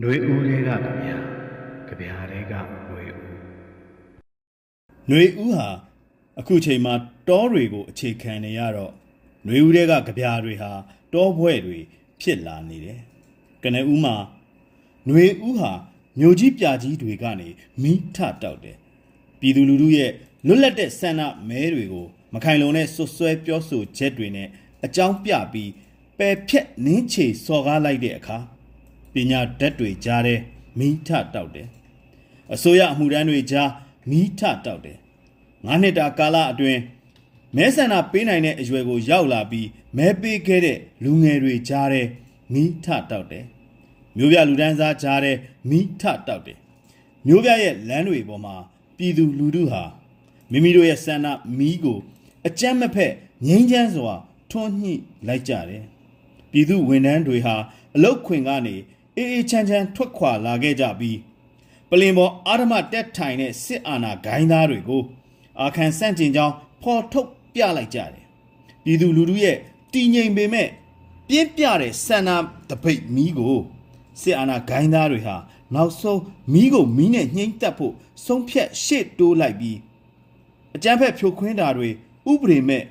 ຫນွေဦးတွေကကြဗျာကြဗျာတွေကຫນွေဦး ຫນွေဦးဟာအခုချိန်မှာတောတွေကိုအခြေခံနေရတော့ຫນွေဦးတွေကကြပြားတွေဟာတောဘွဲ့တွေဖြစ်လာနေတယ်။ကနဦးမှာຫນွေဦးဟာမြို့ကြီးပြကြီးတွေကနေမိထတောက်တယ်။ပြည်သူလူထုရဲ့လွတ်လပ်တဲ့ဆန္ဒမဲတွေကိုမခိုင်လုံတဲ့ဆွဆွဲပြောဆိုချက်တွေနဲ့အကြောင်းပြပြီးပယ်ဖြက်နင်းချေစော်ကားလိုက်တဲ့အခါ ပညာဓာတ်တွေကြားတဲ့မိထတောက်တယ်။အစိုးရအမှုတန်းတွေကြားမိထတောက်တယ်။ငါးနှစ်တာကာလအတွင်းမဲဆန္ဒပေးနိုင်တဲ့အရွယ်ကိုရောက်လာပြီးမဲပေးခဲ့တဲ့လူငယ်တွေကြားတဲ့မိထတောက်တယ်။မျိုးပြလူဒန်းစားကြားတဲ့မိထတောက်တယ်။မျိုးပြရဲ့လမ်းတွေပေါ်မှာပြည်သူလူထုဟာမိမိတို့ရဲ့ဆန္ဒမီးကို အကြမ်းမဖက်ငြိမ်းချမ်းစွာထွန်းညှိလိုက်ကြတယ်။ပြည်သူဝန်ထမ်းတွေဟာအလုတ်ခွင်ကနေ အေးအေးချမ်းချမ်းထွက်ခွာလာခဲ့ကြပြီးပလင်ပေါ်အာဓမတက်ထိုင်တဲ့စစ်အာဏာဂိုင်းသားတွေကိုအာခံဆန့်ကျင်ကြောင်းဖော်ထုတ်ပြလိုက်ကြတယ်။ပြည်သူလူထုရဲ့တည်ငြိမ်ပေမဲ့ပြင်းပြတဲ့ဆန္ဒတပိတ်မီးကိုစစ်အာဏာဂိုင်းသားတွေဟာနောက်ဆုံးမီးကိုမီးနဲ့ညှိမ့်တက်ဖို့ဆုံးဖြတ်ရှေ့တိုးလိုက်ပြီးအကြမ်းဖက်ဖြိုခွင်းတာတွေဥပဒေမဲ့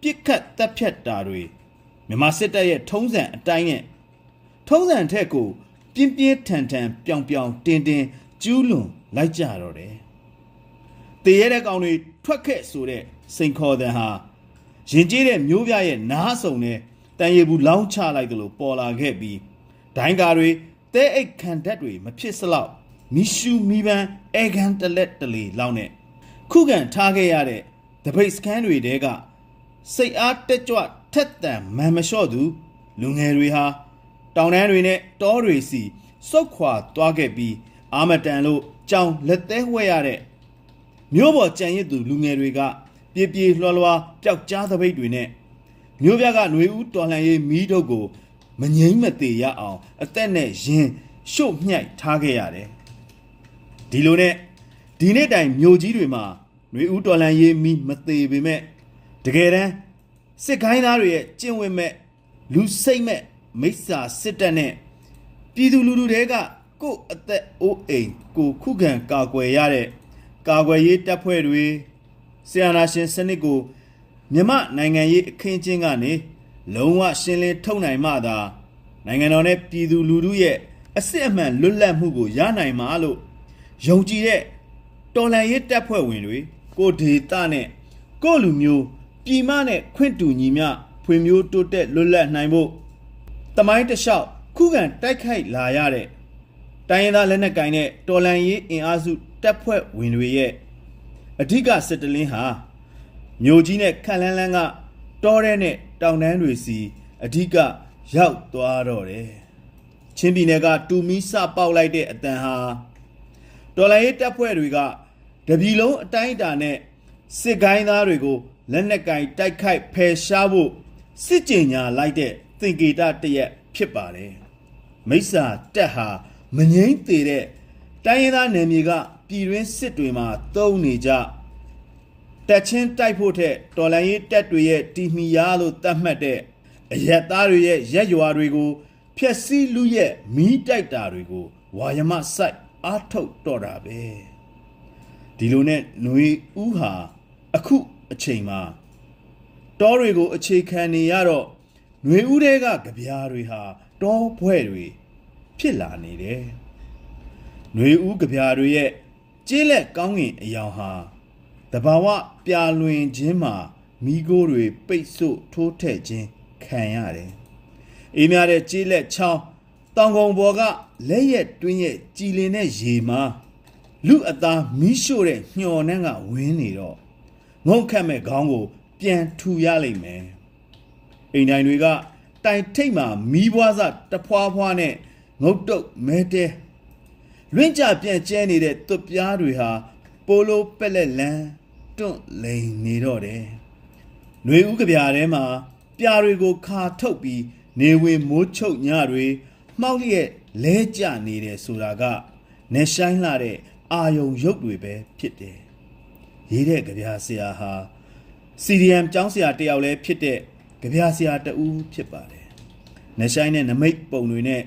ပြစ်ခတ်တပ်ဖြတ်တာတွေမြန်မာစစ်တပ်ရဲ့ထုံးစံအတိုင်းနဲ့ထုံးစံထက်ကို ပြင်းပြင်းထန်ထန်ပြောင်ပြောင်တင်းတင်းကျူးလွန်လိုက်ကြတော့တယ်။တည်ရတဲ့ကောင်တွေထွက်ခဲ့ဆိုတဲ့စိန်ခေါ်တဲ့ဟာရင်ကျေးတဲ့မျိုးပြရဲ့နားဆုံနဲ့တန်ရီဘူးလောင်းချလိုက်တယ်လို့ပေါ်လာခဲ့ပြီးဒိုင်းကာတွေတဲအိတ်ခံဓာတ်တွေမဖြစ်စလောက်မီရှူမီပန်းအဲကန်တလက်တလီလောက်နဲ့ခုခံထားခဲ့ရတဲ့တပိတ်စကန်တွေတဲကစိတ်အားတက်ကြွထက်တန်မန်မလျှော့သူလူငယ်တွေဟာ တောင်တန်းတွေနဲ့တောတွေစီစုတ်ခွာသွားခဲ့ပြီးအာမတန်လို့ကြောင်လက်သေးဝဲရတဲ့မြို့ပေါ်ကြံရစ်သူလူငယ်တွေကပြေးပြေးလွှားလွှားပျောက်ကြားသပိတ်တွေနဲ့မြို့ပြကຫນွေဦးတော်လှန်ရေးမီးတို့ကိုမငိမ့်မသေးရအောင်အသက်နဲ့ရင်ရှို့မြှိုက်ထားခဲ့ရတယ်ဒီလိုနဲ့ဒီနေ့တိုင်မြို့ကြီးတွေမှာຫນွေဦးတော်လှန်ရေးမီးမသေးပေမဲ့တကယ်တမ်းစစ်ကိုင်းသားတွေရဲ့ကျင့်ဝတ်မဲ့လူစိတ်မဲ့ မိစ္ဆာစစ်တပ်နဲ့ပြည်သူလူထုတွေကကိုယ့်အသက်အိုးအိမ်ကိုခုခံကာကွယ်ရတဲ့ကာကွယ်ရေးတပ်ဖွဲ့တွေဆီယနာရှင်စနစ်ကိုမြမနိုင်ငံရေးအခင်းချင်းကနေလုံးဝရှင်းလင်းထုတ်နိုင်မှသာနိုင်ငံတော်နဲ့ပြည်သူလူထုရဲ့အစစ်အမှန်လွတ်လပ်မှုကိုရနိုင်မှာလို့ယုံကြည်တဲ့တော်လှန်ရေးတပ်ဖွဲ့ဝင်တွေကိုဒေတာနဲ့ကိုယ့်လူမျိုးပြည်မနဲ့ခွင့်တူညီမျှဖွံ့ဖြိုးတိုးတက်လွတ်လပ်နိုင်ဖို့ တမိုင်းတစ်လျှောက်ခုခံတိုက်ခိုက်လာရတဲ့တိုင်းရင်းသားလက်နက်ကိုင်တဲ့တော်လန်ရေးအင်အားစုတပ်ဖွဲ့ဝင်တွေရဲ့အဓိကစစ်တလင်းဟာမြို့ကြီးနဲ့ခက်လန်းလန်းကတောရဲနဲ့တောင်တန်းတွေစီအဓိကရောက်သွားတော့တယ်ချင်းပြည်နယ်ကတူမီစပေါက်လိုက်တဲ့အတန်ဟာတော်လန်ရေးတပ်ဖွဲ့တွေကတပြည်လုံးအတိုင်းအတာနဲ့စစ်ကိုင်းသားတွေကိုလက်နက်ကင်တိုက်ခိုက်ဖယ်ရှားဖို့စစ်ကြင်ညာလိုက်တဲ့ သင်္ကေတတရက်ဖြစ်ပါတယ်မိစ္ဆာတက်ဟာမငိမ့်သေးတဲ့တိုင်းရင်းသားနယ်မြေကပြည်တွင်းစစ်တွေမှာတုံးနေကြတက်ချင်းတိုက်ဖို့ထက်တော်လိုင်းရေးတက်တွေရဲ့တီမီယာလို့သတ်မှတ်တဲ့အရက်သားတွေရဲ့ရက်ရွာတွေကိုဖျက်ဆီးလူရဲ့မီးတိုက်တာတွေကိုဝါယမဆိုင်အားထုတ်တော့တာပဲဒီလိုနဲ့ຫນွေဦးဟာအခုအချိန်မှာတောတွေကိုအခြေခံနေရတော့ ຫນွေဦးတဲကကြပြားတွေဟာတောဘွဲ့တွေဖြစ်လာနေတယ်။ຫນွေဦးကြပြားတွေရဲ့ကျေးလက်ကောင်းကင်အယောင်ဟာတဘာဝပြလွင်ခြင်းမှာမိโกတွေပိတ်ဆို့ထိုးထက်ခြင်းခံရတယ်။အေးများတဲ့ကျေးလက်ချောင်းတောင်ကုန်းပေါ်ကလက်ရက်တွင်းရဲ့ကြည်လင်တဲ့ရေမှာလူအသားမီးရှို့တဲ့ညှော်နှန်းကဝင်းနေတော့ငုံခတ်မဲ့ခေါင်းကို ပြန်ထူရလိမ့်မယ် အိမ်တိုင်းတွေကတိုင်ထိတ်မှာမီးဘွားစတဖွာဖွာနဲ့ငုတ်တုတ်မဲတဲလွင့်ကြပြန်ကျဲနေတဲ့သွပ်ပြားတွေဟာပိုလိုပက်လက်လန်းတွန့်လိန်နေတော့တယ်။ຫນွေဥကပြာထဲမှာပြာတွေကိုခါထုတ်ပြီးနေဝင်မိုးချုပ်ညတွေမှောက်လျက်လဲကျနေတယ်ဆိုတာကနေဆိုင်လာတဲ့အာယုံရုပ်တွေပဲဖြစ်တယ်။ရေးတဲ့ကြပြာဆရာဟာစီရီယမ်ကျောင်းဆရာတယောက်လည်းဖြစ်တဲ့ ကြပြာဆရာတဦးဖြစ်ပါတယ်။နေဆိုင်နဲ့နမိတ်ပုံတွေနဲ့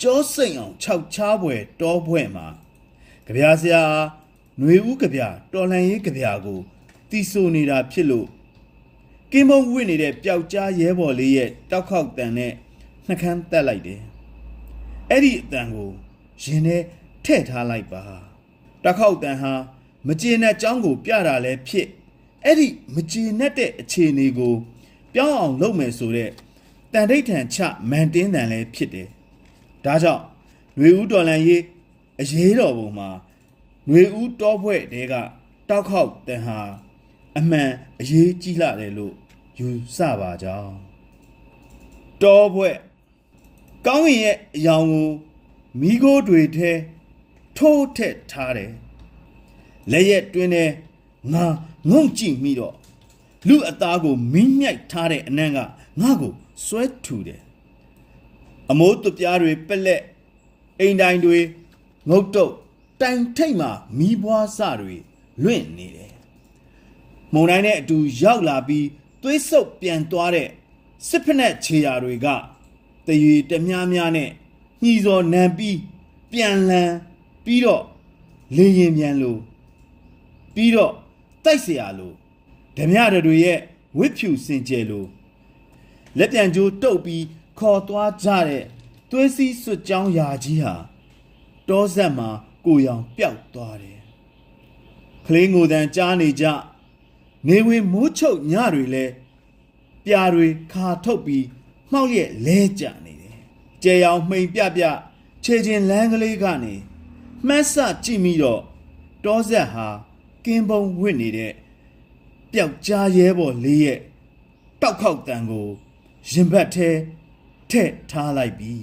ကြောစိတ်အောင်ခြောက်ချားပွဲတောပွဲမှာကြပြာဆရာຫນွေဦးကြပြာတော်လန်ရေးကြပြာကိုတီဆိုနေတာဖြစ်လို့ကင်းမုံဝင့်နေတဲ့ပျောက်ကြားရဲဘော်လေးရဲ့တောက်ခေါက်တန်နဲ့နှကန်းတက်လိုက်တယ်အဲ့ဒီအတန်ကိုရင်ထဲထည့်ထားလိုက်ပါတောက်ခေါက်တန်ဟာမကျေနပ်ကြောင်းကို ပြတာလဲဖြစ်အဲ့ဒီမကျေနပ်တဲ့အခြေအနေကို ပြောင်းအောင်လုပ်မယ်ဆိုတဲ့တန်ဋိဌံချမန်တင်းတန်လည်းဖြစ်တယ်။ဒါကြောင့်နှွေဦးတော်လန်ရေးအရေးတော်ပုံမှာနှွေဦးတောဖွဲ့တဲကတောက်ခေါက်တန်ဟာအမှန်အရေးကြီးလာတယ်လို့ယူဆပါကြောင်းတောဖွဲ့ကောင်းဝင်ရဲ့အယောင်ကိုမိโกတွေထဲထိုးထက်ထားတယ်လက်ရက်တွင်းထဲငါငုံကြည့်မိတော့ လူအသားကိုမင်းမြိုက်ထားတဲ့အနံ့ကငါ့ကိုစွဲထူတယ်အမိုးသွပြားတွေပက်လက်အိမ်တိုင်းတွေငုတ်တုတ်တိုင်ထိတ်မှမီးပွားစတွေလွင့်နေတယ်မုံတိုင်းနဲ့အတူရောက်လာပြီးသွေးဆုပ်ပြန်သွားတဲ့စစ်ဖက်နဲ့ခြေရာတွေကတရွေတမြားများနဲ့ညှီစော်နံပြီးပြန်လန်းပြီးတော့လေရင်ပြန်လို့ပြီးတော့တိုက်เสียရလို့ ဓမြရတွေရဲ့ဝစ်ဖြူစင်ကြယ်လိုလက်ပြန်ကြိုးတုပ်ပြီးခေါ်သွားကြတဲ့သွေးစည်းစွတ်ကြောင်းယာကြီးဟာတောဆက်မှာကိုရောင်ပျောက်သွားတယ်။ကလေးငိုတန်ကြားနေကြနေဝင်မိုးချုပ်ညတွေလဲပြာတွေခါထုတ်ပြီးမှောက်ရက်လဲကြနေတယ်။ကြဲရောင်မှိန်ပြပြခြေချင်းလမ်းကလေးကနေမှတ်ဆကြည့်မိတော့တောဆက်ဟာကင်းပုံဝစ်နေတဲ့ ပျောက်ကြားရဲဘော်လေးရဲ့တောက်ခေါက်တန်ကိုရင်ဘတ်ထဲထည့်ထားလိုက်ပြီ